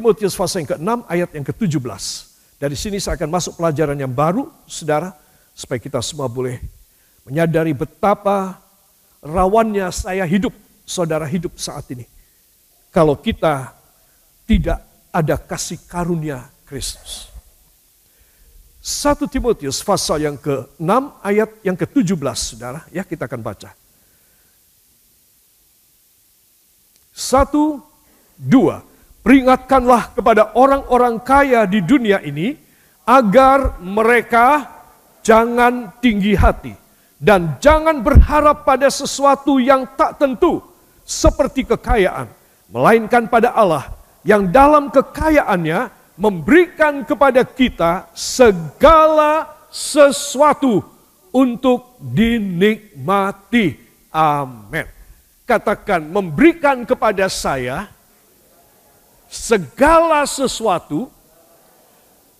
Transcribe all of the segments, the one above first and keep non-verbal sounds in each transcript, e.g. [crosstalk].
1 Timotius pasal yang ke-6 ayat yang ke-17. Dari sini saya akan masuk pelajaran yang baru, saudara, supaya kita semua boleh menyadari betapa rawannya saya hidup, saudara hidup saat ini. Kalau kita tidak ada kasih karunia Kristus. 1 Timotius pasal yang ke-6 ayat yang ke-17 Saudara, ya kita akan baca. Satu, dua. Peringatkanlah kepada orang-orang kaya di dunia ini agar mereka jangan tinggi hati dan jangan berharap pada sesuatu yang tak tentu seperti kekayaan, melainkan pada Allah yang dalam kekayaannya memberikan kepada kita segala sesuatu untuk dinikmati. Amin. Katakan, memberikan kepada saya segala sesuatu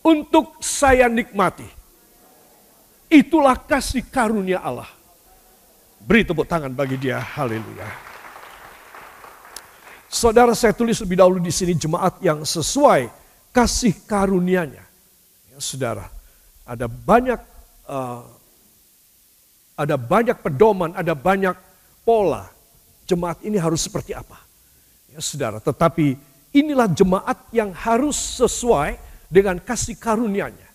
untuk saya nikmati. Itulah kasih karunia Allah. Beri tepuk tangan bagi dia. Haleluya. Saudara saya tulis lebih dahulu di sini jemaat yang sesuai kasih karunia-Nya. Ya, saudara, ada banyak uh, ada banyak pedoman, ada banyak pola. Jemaat ini harus seperti apa? Ya, saudara, tetapi inilah jemaat yang harus sesuai dengan kasih karunia-Nya.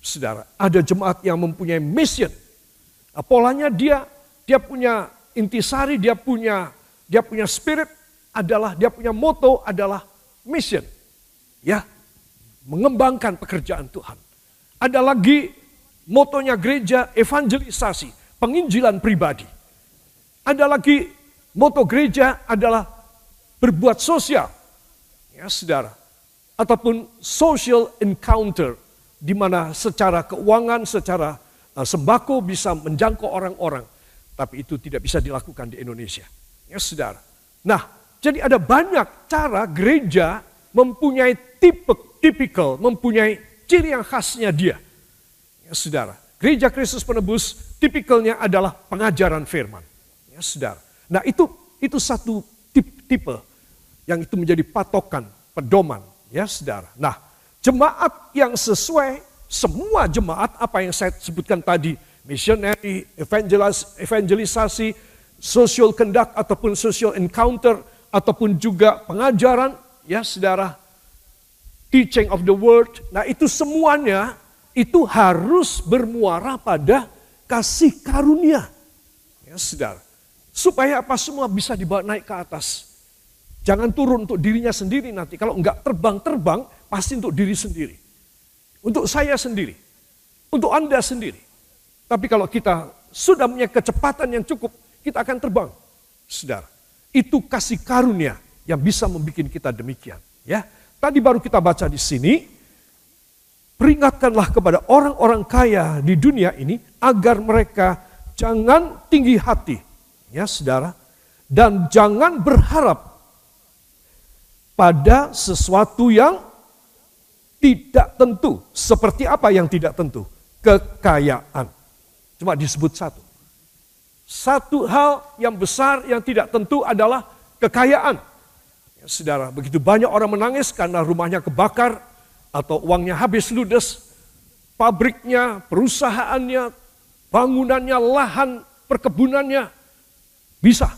Saudara, ada jemaat yang mempunyai mission. Nah, polanya dia dia punya intisari, dia punya dia punya spirit adalah dia punya moto adalah mission. Ya, mengembangkan pekerjaan Tuhan. Ada lagi motonya gereja evangelisasi, penginjilan pribadi. Ada lagi moto gereja adalah berbuat sosial. Ya, Saudara. Ataupun social encounter di mana secara keuangan, secara uh, sembako bisa menjangkau orang-orang, tapi itu tidak bisa dilakukan di Indonesia. Ya, Saudara. Nah, jadi ada banyak cara gereja mempunyai tipe tipikal, mempunyai ciri yang khasnya dia. Ya, saudara, gereja Kristus penebus tipikalnya adalah pengajaran firman. Ya, saudara. Nah itu itu satu tip, tipe yang itu menjadi patokan, pedoman. Ya, saudara. Nah, jemaat yang sesuai, semua jemaat apa yang saya sebutkan tadi, missionary, evangelis, evangelisasi, social conduct ataupun social encounter, ataupun juga pengajaran, ya saudara, teaching of the word. Nah itu semuanya itu harus bermuara pada kasih karunia. Ya saudara. Supaya apa semua bisa dibawa naik ke atas. Jangan turun untuk dirinya sendiri nanti. Kalau enggak terbang-terbang pasti untuk diri sendiri. Untuk saya sendiri. Untuk Anda sendiri. Tapi kalau kita sudah punya kecepatan yang cukup, kita akan terbang. Saudara, itu kasih karunia yang bisa membuat kita demikian. Ya, Tadi baru kita baca di sini, peringatkanlah kepada orang-orang kaya di dunia ini agar mereka jangan tinggi hati, ya saudara, dan jangan berharap pada sesuatu yang tidak tentu. Seperti apa yang tidak tentu? Kekayaan. Cuma disebut satu. Satu hal yang besar yang tidak tentu adalah kekayaan. Saudara, begitu banyak orang menangis karena rumahnya kebakar atau uangnya habis ludes, pabriknya, perusahaannya, bangunannya, lahan, perkebunannya bisa.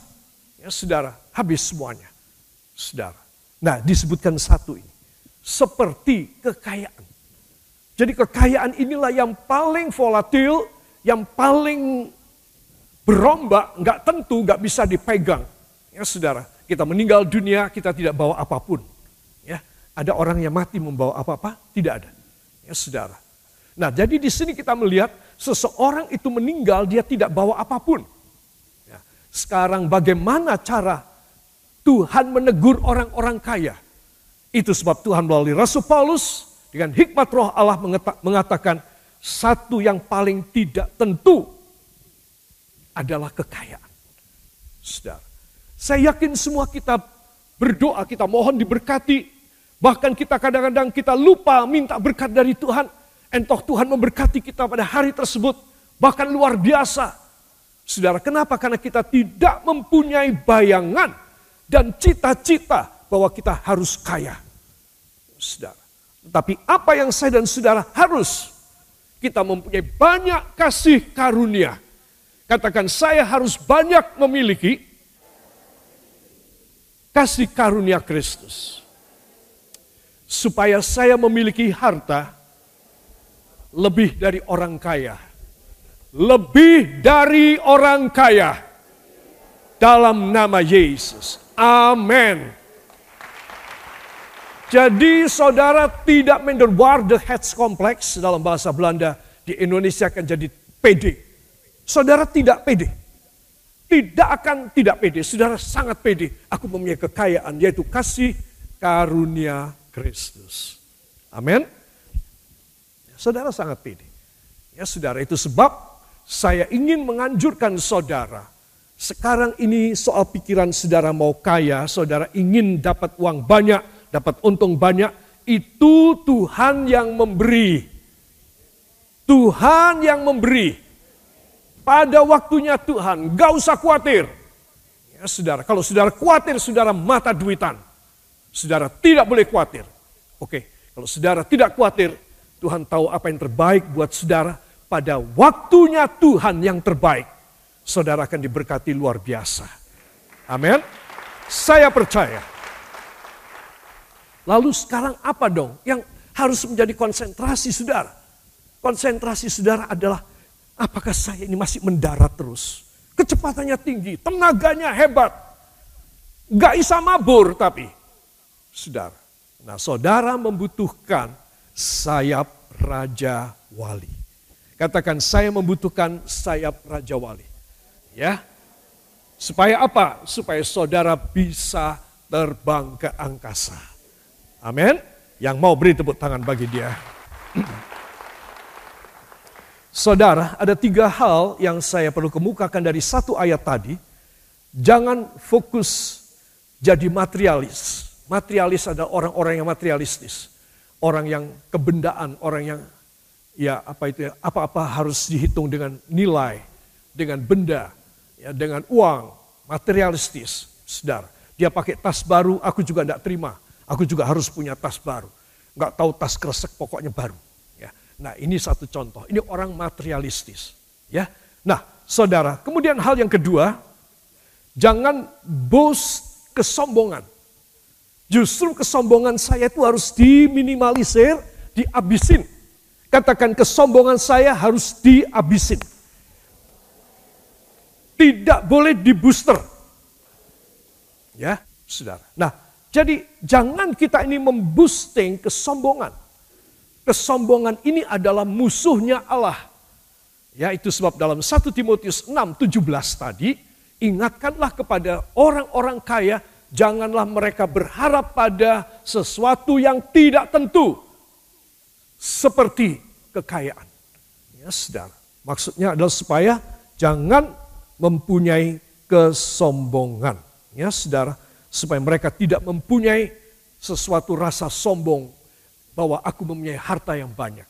Ya, saudara, habis semuanya. Saudara. Nah, disebutkan satu ini. Seperti kekayaan. Jadi kekayaan inilah yang paling volatil, yang paling berombak, nggak tentu, nggak bisa dipegang. Ya saudara, kita meninggal dunia, kita tidak bawa apa pun. Ya, ada orang yang mati membawa apa-apa? Tidak ada. Ya, saudara. Nah, jadi di sini kita melihat seseorang itu meninggal, dia tidak bawa apa pun. Ya, sekarang bagaimana cara Tuhan menegur orang-orang kaya? Itu sebab Tuhan melalui Rasul Paulus dengan hikmat roh Allah mengatakan satu yang paling tidak tentu adalah kekayaan. Saudara. Saya yakin semua kita berdoa, kita mohon diberkati. Bahkan kita kadang-kadang kita lupa minta berkat dari Tuhan. Entoh Tuhan memberkati kita pada hari tersebut. Bahkan luar biasa. Saudara, kenapa? Karena kita tidak mempunyai bayangan dan cita-cita bahwa kita harus kaya. saudara. Tapi apa yang saya dan saudara harus kita mempunyai banyak kasih karunia. Katakan saya harus banyak memiliki kasih karunia Kristus. Supaya saya memiliki harta lebih dari orang kaya. Lebih dari orang kaya. Dalam nama Yesus. Amin. Jadi saudara tidak the heads complex dalam bahasa Belanda di Indonesia akan jadi PD. Saudara tidak PD. Tidak akan tidak PD. Saudara sangat PD. Aku mempunyai kekayaan yaitu kasih karunia Kristus. Amin. Saudara sangat PD. Ya saudara itu sebab saya ingin menganjurkan saudara. Sekarang ini soal pikiran saudara mau kaya, saudara ingin dapat uang banyak, dapat untung banyak, itu Tuhan yang memberi. Tuhan yang memberi. Pada waktunya Tuhan, gak usah khawatir. Ya saudara, kalau saudara khawatir, saudara mata duitan. Saudara tidak boleh khawatir. Oke, kalau saudara tidak khawatir, Tuhan tahu apa yang terbaik buat saudara. Pada waktunya Tuhan yang terbaik, saudara akan diberkati luar biasa. Amin. Saya percaya Lalu sekarang apa dong yang harus menjadi konsentrasi saudara? Konsentrasi saudara adalah apakah saya ini masih mendarat terus? Kecepatannya tinggi, tenaganya hebat. Gak bisa mabur tapi. Saudara. Nah saudara membutuhkan sayap Raja Wali. Katakan saya membutuhkan sayap Raja Wali. Ya. Supaya apa? Supaya saudara bisa terbang ke angkasa. Amin. Yang mau beri tepuk tangan bagi dia. [clears throat] Saudara, ada tiga hal yang saya perlu kemukakan dari satu ayat tadi. Jangan fokus jadi materialis. Materialis adalah orang-orang yang materialistis. Orang yang kebendaan, orang yang ya apa itu ya, apa-apa harus dihitung dengan nilai, dengan benda, ya dengan uang, materialistis. Saudara, dia pakai tas baru, aku juga tidak terima Aku juga harus punya tas baru. Enggak tahu tas kresek pokoknya baru. Ya. Nah ini satu contoh. Ini orang materialistis. Ya. Nah saudara, kemudian hal yang kedua, jangan bos kesombongan. Justru kesombongan saya itu harus diminimalisir, dihabisin. Katakan kesombongan saya harus dihabisin. Tidak boleh di. Ya, saudara. Nah, jadi jangan kita ini memboosting kesombongan. Kesombongan ini adalah musuhnya Allah. Ya itu sebab dalam 1 Timotius 6, 17 tadi, ingatkanlah kepada orang-orang kaya, janganlah mereka berharap pada sesuatu yang tidak tentu. Seperti kekayaan. Ya saudara, maksudnya adalah supaya jangan mempunyai kesombongan. Ya saudara, supaya mereka tidak mempunyai sesuatu rasa sombong bahwa aku mempunyai harta yang banyak.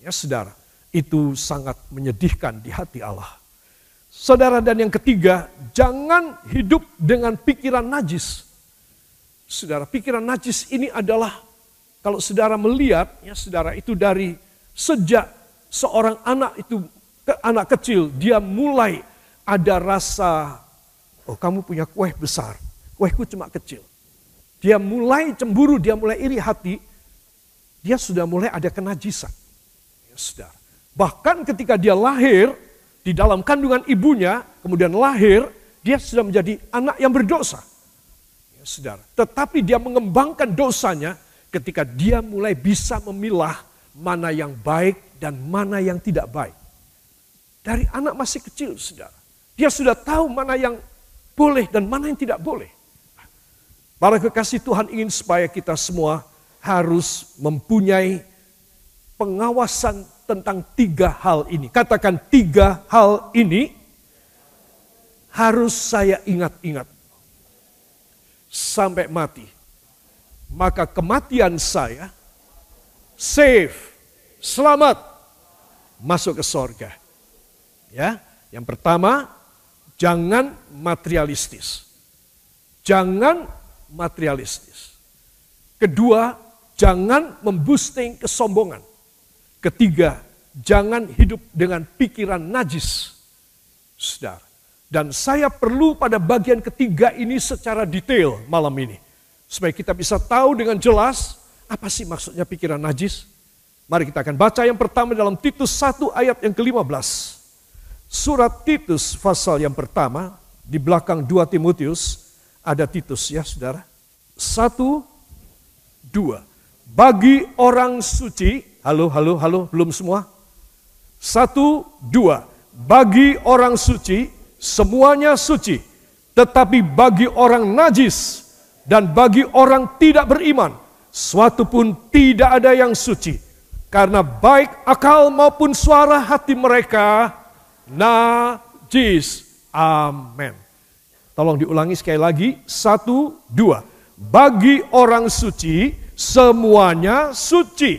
Ya saudara, itu sangat menyedihkan di hati Allah. Saudara dan yang ketiga, jangan hidup dengan pikiran najis. Saudara, pikiran najis ini adalah kalau saudara melihat, ya saudara itu dari sejak seorang anak itu anak kecil dia mulai ada rasa oh kamu punya kue besar Kuehku cuma kecil. Dia mulai cemburu, dia mulai iri hati, dia sudah mulai ada kenajisan. Ya, sudah. Bahkan ketika dia lahir di dalam kandungan ibunya, kemudian lahir, dia sudah menjadi anak yang berdosa. Ya, saudara. Tetapi dia mengembangkan dosanya ketika dia mulai bisa memilah mana yang baik dan mana yang tidak baik. Dari anak masih kecil, saudara. Dia sudah tahu mana yang boleh dan mana yang tidak boleh. Para kekasih Tuhan ingin supaya kita semua harus mempunyai pengawasan tentang tiga hal ini. Katakan tiga hal ini harus saya ingat-ingat sampai mati. Maka kematian saya safe, selamat masuk ke sorga. Ya, yang pertama jangan materialistis. Jangan materialistis. Kedua, jangan memboosting kesombongan. Ketiga, jangan hidup dengan pikiran najis. Saudara. Dan saya perlu pada bagian ketiga ini secara detail malam ini. Supaya kita bisa tahu dengan jelas apa sih maksudnya pikiran najis. Mari kita akan baca yang pertama dalam Titus 1 ayat yang ke-15. Surat Titus pasal yang pertama di belakang 2 Timotius ada Titus ya saudara. Satu, dua. Bagi orang suci, halo, halo, halo, belum semua? Satu, dua. Bagi orang suci, semuanya suci. Tetapi bagi orang najis dan bagi orang tidak beriman, suatu pun tidak ada yang suci. Karena baik akal maupun suara hati mereka najis. Amin. Tolong diulangi sekali lagi. Satu, dua. Bagi orang suci, semuanya suci.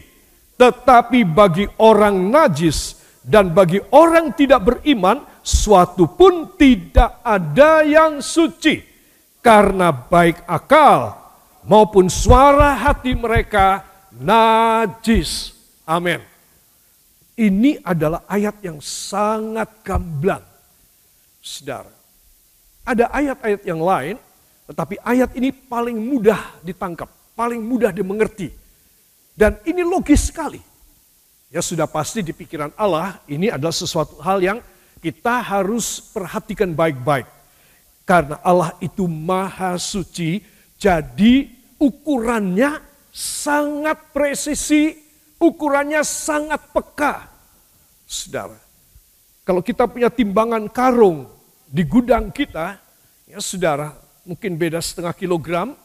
Tetapi bagi orang najis dan bagi orang tidak beriman, suatu pun tidak ada yang suci. Karena baik akal maupun suara hati mereka najis. Amin. Ini adalah ayat yang sangat gamblang. Saudara, ada ayat-ayat yang lain, tetapi ayat ini paling mudah ditangkap paling mudah dimengerti. Dan ini logis sekali. Ya sudah pasti di pikiran Allah ini adalah sesuatu hal yang kita harus perhatikan baik-baik. Karena Allah itu maha suci, jadi ukurannya sangat presisi, ukurannya sangat peka. Saudara, kalau kita punya timbangan karung di gudang kita, ya saudara, mungkin beda setengah kilogram,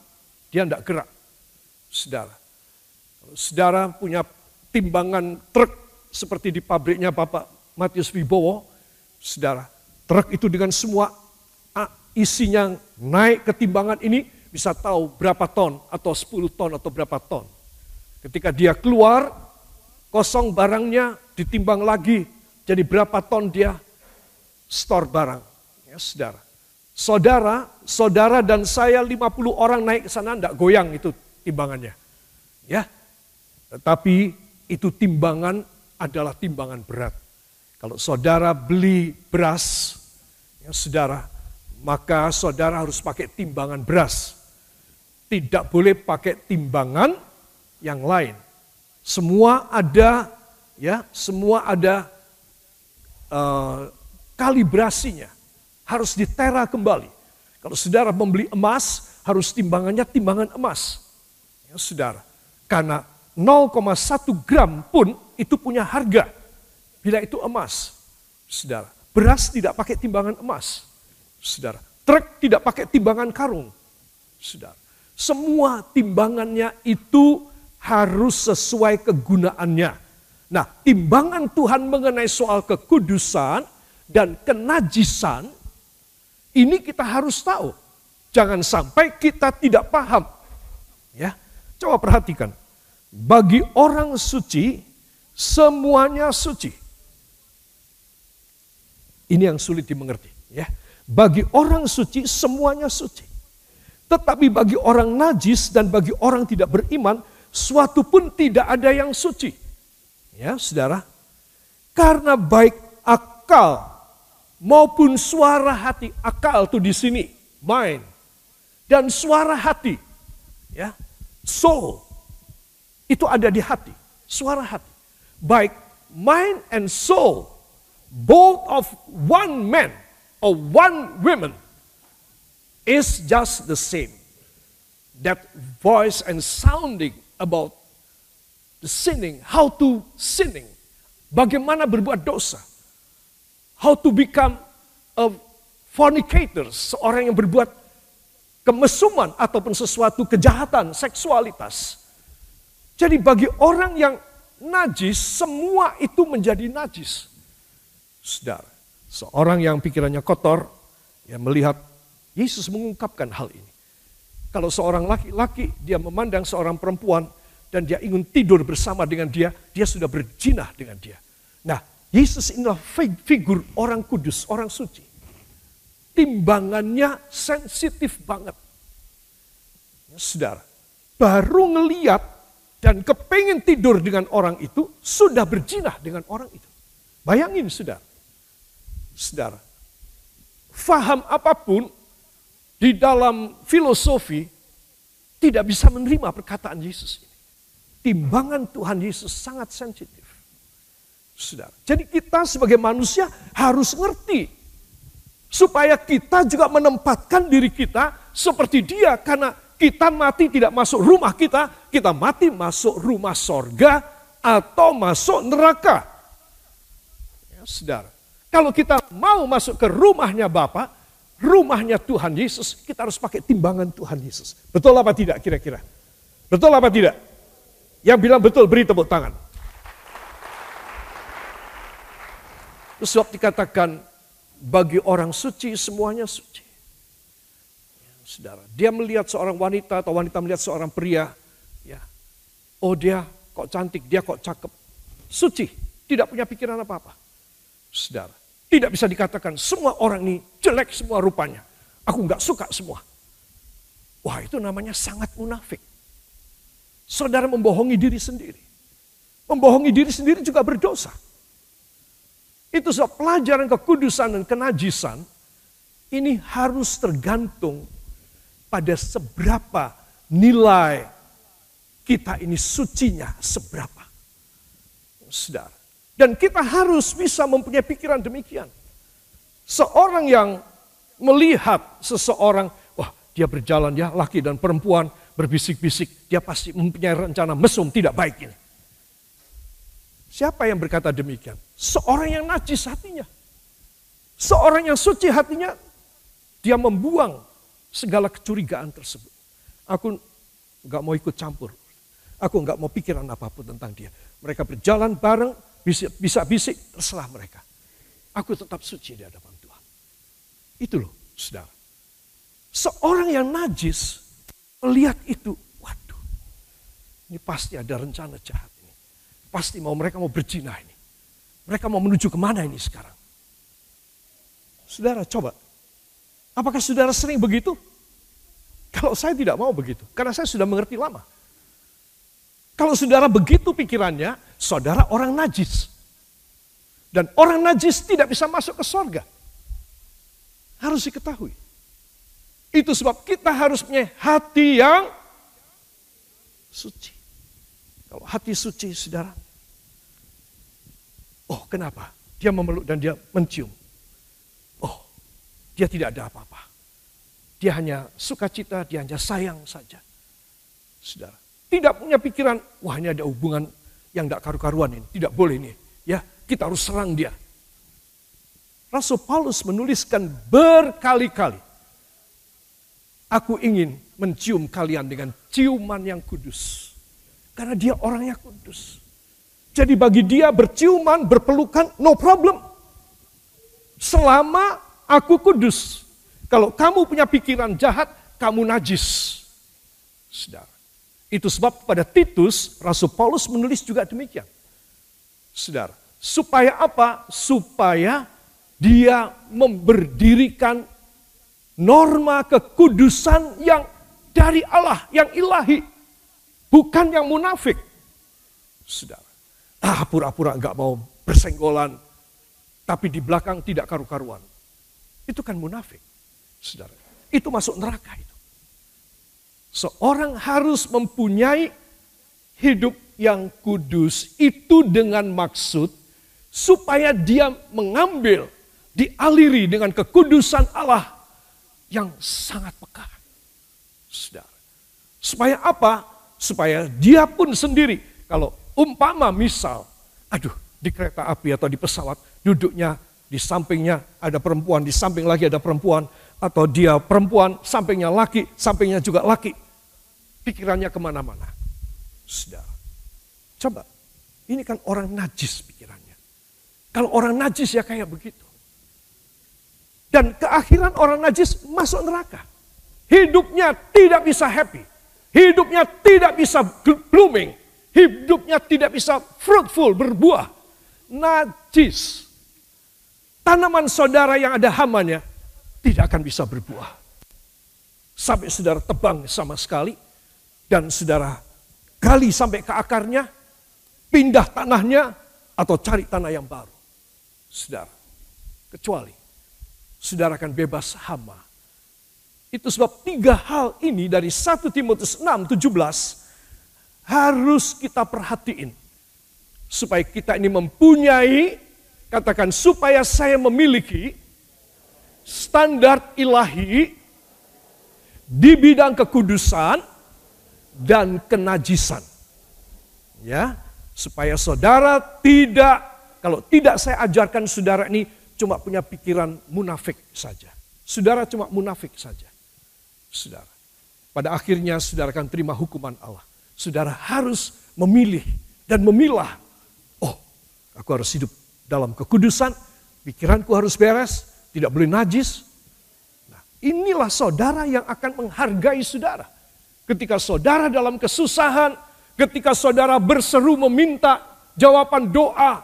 dia tidak gerak saudara. saudara punya timbangan truk seperti di pabriknya Bapak Matius Wibowo, saudara, truk itu dengan semua isinya naik ke timbangan ini bisa tahu berapa ton atau 10 ton atau berapa ton. Ketika dia keluar, kosong barangnya ditimbang lagi, jadi berapa ton dia store barang. Ya, saudara. Saudara, saudara dan saya 50 orang naik ke sana, enggak goyang itu timbangannya. Ya. Tetapi itu timbangan adalah timbangan berat. Kalau saudara beli beras, ya saudara, maka saudara harus pakai timbangan beras. Tidak boleh pakai timbangan yang lain. Semua ada ya, semua ada uh, kalibrasinya. Harus ditera kembali. Kalau saudara membeli emas, harus timbangannya timbangan emas saudara. Karena 0,1 gram pun itu punya harga. Bila itu emas, saudara. Beras tidak pakai timbangan emas, saudara. Truk tidak pakai timbangan karung, saudara. Semua timbangannya itu harus sesuai kegunaannya. Nah, timbangan Tuhan mengenai soal kekudusan dan kenajisan, ini kita harus tahu. Jangan sampai kita tidak paham. Ya, Coba perhatikan. Bagi orang suci, semuanya suci. Ini yang sulit dimengerti. Ya. Bagi orang suci, semuanya suci. Tetapi bagi orang najis dan bagi orang tidak beriman, suatu pun tidak ada yang suci. Ya, saudara. Karena baik akal maupun suara hati, akal tuh di sini, mind, dan suara hati, ya, soul. Itu ada di hati, suara hati. Baik mind and soul, both of one man or one woman is just the same. That voice and sounding about the sinning, how to sinning, bagaimana berbuat dosa, how to become a fornicator, seorang yang berbuat kemesuman ataupun sesuatu kejahatan seksualitas. Jadi bagi orang yang najis, semua itu menjadi najis. Saudara, seorang yang pikirannya kotor, yang melihat Yesus mengungkapkan hal ini. Kalau seorang laki-laki, dia memandang seorang perempuan, dan dia ingin tidur bersama dengan dia, dia sudah berjinah dengan dia. Nah, Yesus inilah figur orang kudus, orang suci timbangannya sensitif banget. Ya, saudara, baru ngeliat dan kepingin tidur dengan orang itu, sudah berjinah dengan orang itu. Bayangin saudara. Saudara, faham apa pun di dalam filosofi tidak bisa menerima perkataan Yesus ini. Timbangan Tuhan Yesus sangat sensitif. Saudara. Jadi kita sebagai manusia harus ngerti supaya kita juga menempatkan diri kita seperti dia karena kita mati tidak masuk rumah kita, kita mati masuk rumah sorga atau masuk neraka. Ya, saudara, kalau kita mau masuk ke rumahnya Bapak, rumahnya Tuhan Yesus, kita harus pakai timbangan Tuhan Yesus. Betul apa tidak kira-kira? Betul apa tidak? Yang bilang betul beri tepuk tangan. Sebab dikatakan bagi orang suci semuanya suci. Ya, saudara, dia melihat seorang wanita atau wanita melihat seorang pria, ya. Oh dia kok cantik, dia kok cakep. Suci, tidak punya pikiran apa-apa. Saudara, tidak bisa dikatakan semua orang ini jelek semua rupanya. Aku nggak suka semua. Wah itu namanya sangat munafik. Saudara membohongi diri sendiri. Membohongi diri sendiri juga berdosa. Itu sebab pelajaran kekudusan dan kenajisan ini harus tergantung pada seberapa nilai kita ini sucinya seberapa. Saudara. Dan kita harus bisa mempunyai pikiran demikian. Seorang yang melihat seseorang, wah dia berjalan ya laki dan perempuan berbisik-bisik, dia pasti mempunyai rencana mesum tidak baik ini. Siapa yang berkata demikian? Seorang yang najis hatinya. Seorang yang suci hatinya, dia membuang segala kecurigaan tersebut. Aku nggak mau ikut campur. Aku nggak mau pikiran apa pun tentang dia. Mereka berjalan bareng, bisa bisik, terserah mereka. Aku tetap suci di hadapan Tuhan. Itu loh, saudara. Seorang yang najis, melihat itu, waduh, ini pasti ada rencana jahat. Pasti mau mereka mau berjinah ini. Mereka mau menuju ke mana ini sekarang? Saudara coba. Apakah saudara sering begitu? Kalau saya tidak mau begitu. Karena saya sudah mengerti lama. Kalau saudara begitu pikirannya, saudara orang najis. Dan orang najis tidak bisa masuk ke sorga. Harus diketahui. Itu sebab kita harus punya hati yang suci. Kalau hati suci, saudara, Oh kenapa? Dia memeluk dan dia mencium. Oh dia tidak ada apa-apa. Dia hanya sukacita, dia hanya sayang saja. Saudara, tidak punya pikiran, wah ini ada hubungan yang tidak karu-karuan ini. Tidak boleh ini. Ya, kita harus serang dia. Rasul Paulus menuliskan berkali-kali. Aku ingin mencium kalian dengan ciuman yang kudus. Karena dia orangnya kudus. Jadi bagi dia berciuman, berpelukan, no problem. Selama aku kudus. Kalau kamu punya pikiran jahat, kamu najis. Saudara. Itu sebab pada Titus, Rasul Paulus menulis juga demikian. Saudara. Supaya apa? Supaya dia memberdirikan norma kekudusan yang dari Allah, yang ilahi. Bukan yang munafik. Saudara. Ah pura-pura nggak mau bersenggolan. Tapi di belakang tidak karu-karuan. Itu kan munafik. Saudara. Itu masuk neraka itu. Seorang harus mempunyai hidup yang kudus. Itu dengan maksud supaya dia mengambil, dialiri dengan kekudusan Allah yang sangat peka. Saudara. Supaya apa? Supaya dia pun sendiri, kalau Umpama misal, aduh di kereta api atau di pesawat duduknya di sampingnya ada perempuan, di samping lagi ada perempuan, atau dia perempuan, sampingnya laki, sampingnya juga laki. Pikirannya ke mana-mana. Saudara, coba, ini kan orang najis pikirannya. Kalau orang najis ya kayak begitu. Dan keakhiran orang najis masuk neraka. Hidupnya tidak bisa happy. Hidupnya tidak bisa blooming hidupnya tidak bisa fruitful, berbuah. Najis. Tanaman saudara yang ada hamanya tidak akan bisa berbuah. Sampai saudara tebang sama sekali dan saudara gali sampai ke akarnya, pindah tanahnya, atau cari tanah yang baru. Saudara, kecuali saudara akan bebas hama. Itu sebab tiga hal ini dari 1 Timotius 6, 17 harus kita perhatiin. Supaya kita ini mempunyai, katakan supaya saya memiliki standar ilahi di bidang kekudusan dan kenajisan. Ya, supaya saudara tidak kalau tidak saya ajarkan saudara ini cuma punya pikiran munafik saja. Saudara cuma munafik saja. Saudara. Pada akhirnya saudara akan terima hukuman Allah. Saudara harus memilih dan memilah. Oh, aku harus hidup dalam kekudusan, pikiranku harus beres, tidak boleh najis. Nah, inilah saudara yang akan menghargai saudara. Ketika saudara dalam kesusahan, ketika saudara berseru meminta jawaban doa,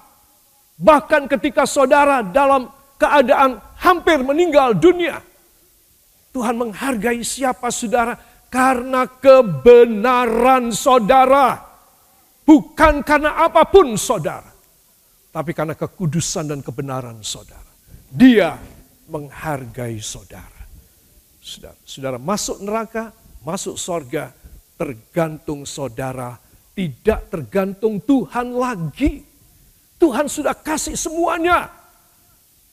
bahkan ketika saudara dalam keadaan hampir meninggal dunia, Tuhan menghargai siapa saudara karena kebenaran saudara, bukan karena apa pun saudara, tapi karena kekudusan dan kebenaran saudara. Dia menghargai saudara. Saudara, masuk neraka, masuk sorga, tergantung saudara, tidak tergantung Tuhan lagi. Tuhan sudah kasih semuanya.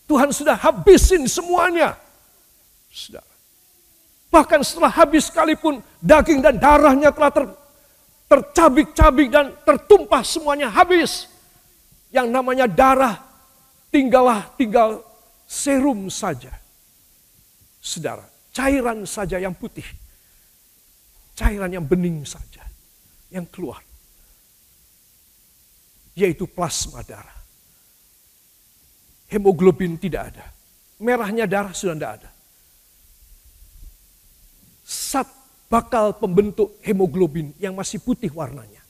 Tuhan sudah habisin semuanya. Saudara. Bahkan setelah habis sekalipun daging dan darahnya telah ter, tercabik-cabik dan tertumpah semuanya habis. Yang namanya darah tinggallah tinggal serum saja. Saudara, cairan saja yang putih. Cairan yang bening saja yang keluar. Yaitu plasma darah. Hemoglobin tidak ada. Merahnya darah sudah tidak ada. Sat bakal pembentuk hemoglobin yang masih putih warnanya.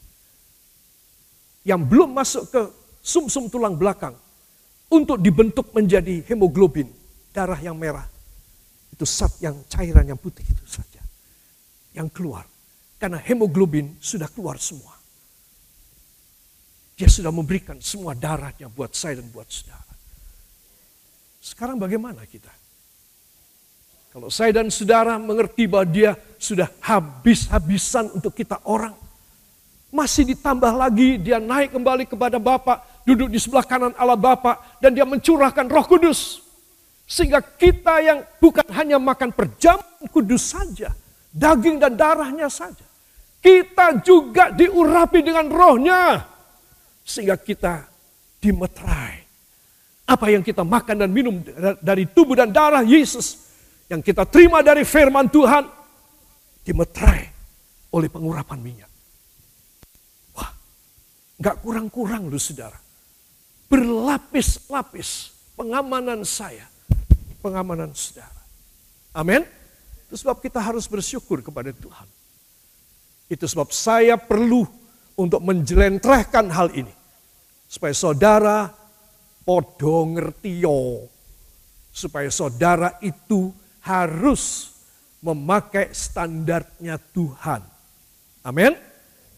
Yang belum masuk ke sumsum -sum tulang belakang untuk dibentuk menjadi hemoglobin, darah yang merah. Itu zat yang cairan yang putih itu saja. Yang keluar. Karena hemoglobin sudah keluar semua. Dia sudah memberikan semua darahnya buat saya dan buat saudara. Sekarang bagaimana kita? Kalau saya dan saudara mengerti bahwa dia sudah habis-habisan untuk kita orang. Masih ditambah lagi dia naik kembali kepada Bapak duduk di sebelah kanan Allah Bapa dan dia mencurahkan Roh Kudus. Sehingga kita yang bukan hanya makan perjamuan kudus saja, daging dan darahnya saja. Kita juga diurapi dengan rohnya. Sehingga kita dimeterai. Apa yang kita makan dan minum dari tubuh dan darah Yesus. Yang kita terima dari firman Tuhan. Dimeterai oleh pengurapan minyak. Wah, gak kurang-kurang loh saudara berlapis-lapis pengamanan saya, pengamanan saudara. Amin. Itu sebab kita harus bersyukur kepada Tuhan. Itu sebab saya perlu untuk menjelentrehkan hal ini. Supaya saudara podo ngertiyo. Supaya saudara itu harus memakai standarnya Tuhan. Amin.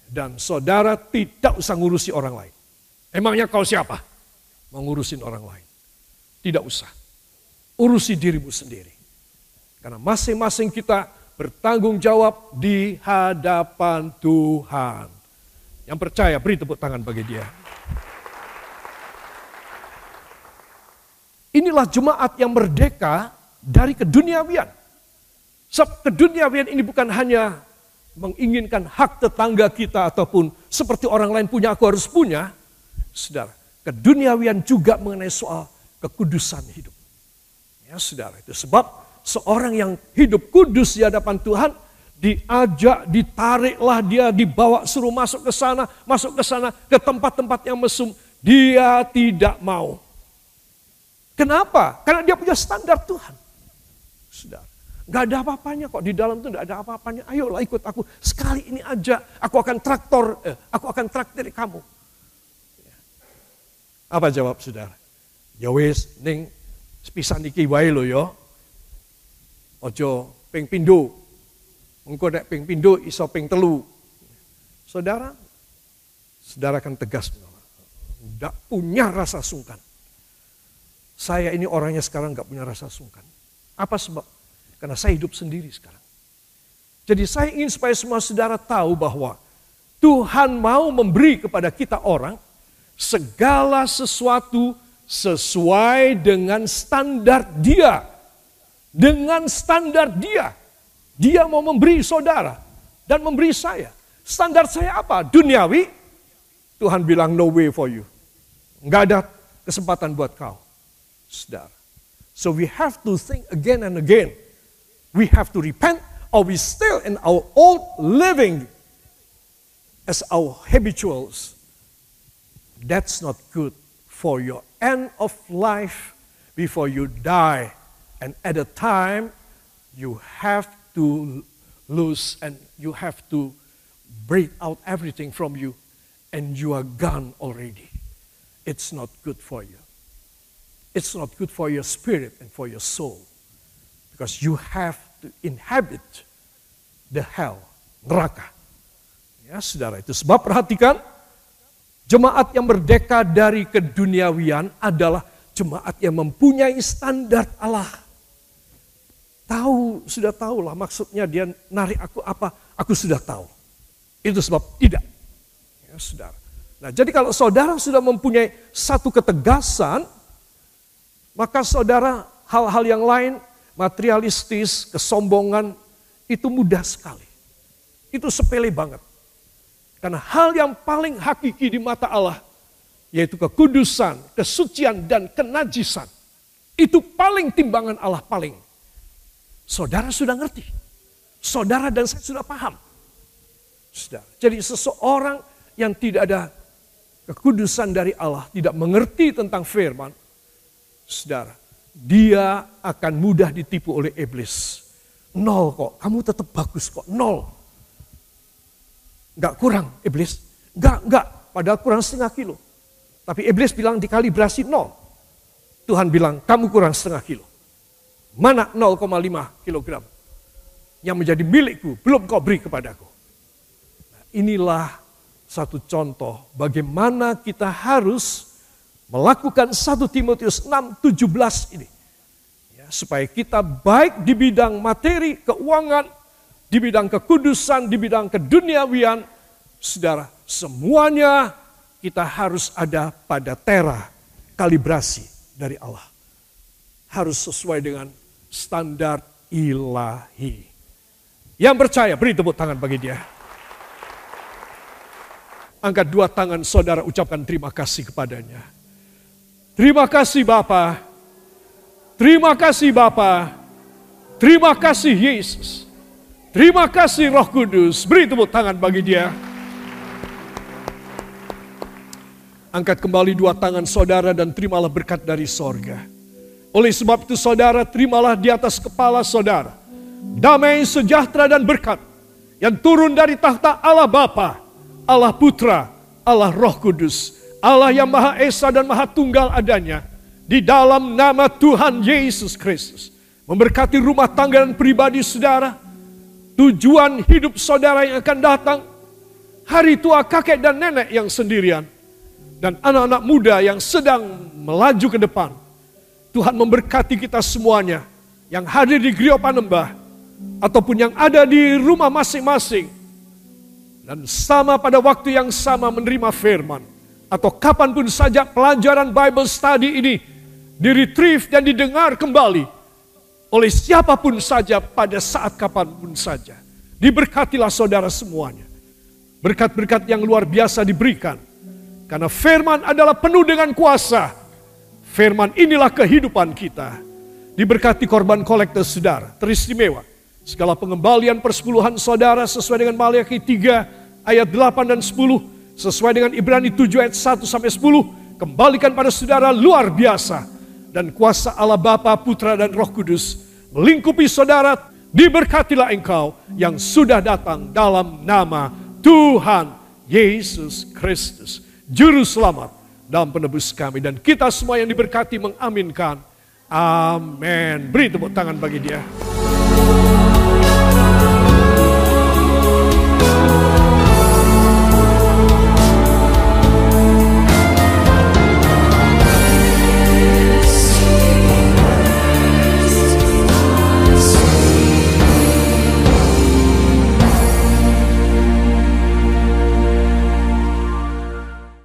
Dan saudara tidak usah ngurusi orang lain. Emangnya kau siapa? mengurusin orang lain. Tidak usah. Urusi dirimu sendiri. Karena masing-masing kita bertanggung jawab di hadapan Tuhan. Yang percaya beri tepuk tangan bagi dia. Inilah jemaat yang merdeka dari keduniawian. Sebab keduniawian ini bukan hanya menginginkan hak tetangga kita ataupun seperti orang lain punya aku harus punya. Saudara, keduniawian juga mengenai soal kekudusan hidup. Ya saudara, itu sebab seorang yang hidup kudus di hadapan Tuhan, diajak, ditariklah dia, dibawa suruh masuk ke sana, masuk ke sana, ke tempat-tempat yang mesum. Dia tidak mau. Kenapa? Karena dia punya standar Tuhan. Saudara, Gak ada apa-apanya kok di dalam itu gak ada apa-apanya. Ayolah ikut aku sekali ini aja. Aku akan traktor, eh, aku akan traktir kamu. Apa jawab saudara? Ya wis ning sepisan iki wae lho ya. Aja ping pindho. Engko nek ping iso ping telu. Saudara, saudara akan tegas. Tidak punya rasa sungkan. Saya ini orangnya sekarang gak punya rasa sungkan. Apa sebab? Karena saya hidup sendiri sekarang. Jadi saya ingin supaya semua saudara tahu bahwa Tuhan mau memberi kepada kita orang segala sesuatu sesuai dengan standar dia. Dengan standar dia. Dia mau memberi saudara dan memberi saya. Standar saya apa? Duniawi. Tuhan bilang no way for you. Enggak ada kesempatan buat kau. Saudara. So we have to think again and again. We have to repent or we still in our old living as our habituals. That's not good for your end of life before you die. And at a time, you have to lose and you have to break out everything from you and you are gone already. It's not good for you. It's not good for your spirit and for your soul because you have to inhabit the hell, neraka. Ya, saudara itu sebab perhatikan jemaat yang merdeka dari keduniawian adalah jemaat yang mempunyai standar Allah tahu, sudah tahu lah maksudnya dia narik aku apa, aku sudah tahu. Itu sebab tidak. Ya, saudara. Nah, jadi kalau saudara sudah mempunyai satu ketegasan, maka saudara hal-hal yang lain, materialistis, kesombongan, itu mudah sekali. Itu sepele banget. Karena hal yang paling hakiki di mata Allah, yaitu kekudusan, kesucian, dan kenajisan. Itu paling timbangan Allah paling Saudara sudah ngerti. Saudara dan saya sudah paham. Saudara. Jadi seseorang yang tidak ada kekudusan dari Allah, tidak mengerti tentang firman, saudara, dia akan mudah ditipu oleh iblis. Nol kok, kamu tetap bagus kok, nol. Enggak kurang iblis, enggak, enggak, padahal kurang setengah kilo. Tapi iblis bilang dikalibrasi nol. Tuhan bilang kamu kurang setengah kilo. Mana 0,5 kilogram yang menjadi milikku belum kau beri kepadaku. Nah, inilah satu contoh bagaimana kita harus melakukan 1 Timotius 6:17 ini. Ya, supaya kita baik di bidang materi, keuangan, di bidang kekudusan, di bidang keduniawian, saudara, semuanya kita harus ada pada tera kalibrasi dari Allah. Harus sesuai dengan standar ilahi. Yang percaya, beri tepuk tangan bagi dia. Angkat dua tangan saudara ucapkan terima kasih kepadanya. Terima kasih Bapa. Terima kasih Bapa. Terima kasih Yesus. Terima kasih Roh Kudus. Beri tepuk tangan bagi dia. Angkat kembali dua tangan saudara dan terimalah berkat dari sorga. Oleh sebab itu saudara terimalah di atas kepala saudara. Damai sejahtera dan berkat yang turun dari tahta Allah Bapa, Allah Putra, Allah Roh Kudus, Allah yang Maha Esa dan Maha Tunggal adanya di dalam nama Tuhan Yesus Kristus. Memberkati rumah tangga dan pribadi saudara, tujuan hidup saudara yang akan datang, hari tua kakek dan nenek yang sendirian, dan anak-anak muda yang sedang melaju ke depan Tuhan memberkati kita semuanya yang hadir di Grio Panembah ataupun yang ada di rumah masing-masing dan sama pada waktu yang sama menerima firman atau kapan pun saja pelajaran Bible study ini diretrieve dan didengar kembali oleh siapa pun saja pada saat kapan pun saja. Diberkatilah saudara semuanya. Berkat-berkat yang luar biasa diberikan. Karena firman adalah penuh dengan kuasa Firman inilah kehidupan kita. Diberkati korban kolektor saudara, teristimewa. Segala pengembalian persepuluhan saudara sesuai dengan Maliaki 3 ayat 8 dan 10. Sesuai dengan Ibrani 7 ayat 1 sampai 10. Kembalikan pada saudara luar biasa. Dan kuasa Allah Bapa, Putra dan Roh Kudus melingkupi saudara. Diberkatilah engkau yang sudah datang dalam nama Tuhan Yesus Kristus. Juru selamat dalam penebus kami. Dan kita semua yang diberkati mengaminkan. Amin. Beri tepuk tangan bagi dia.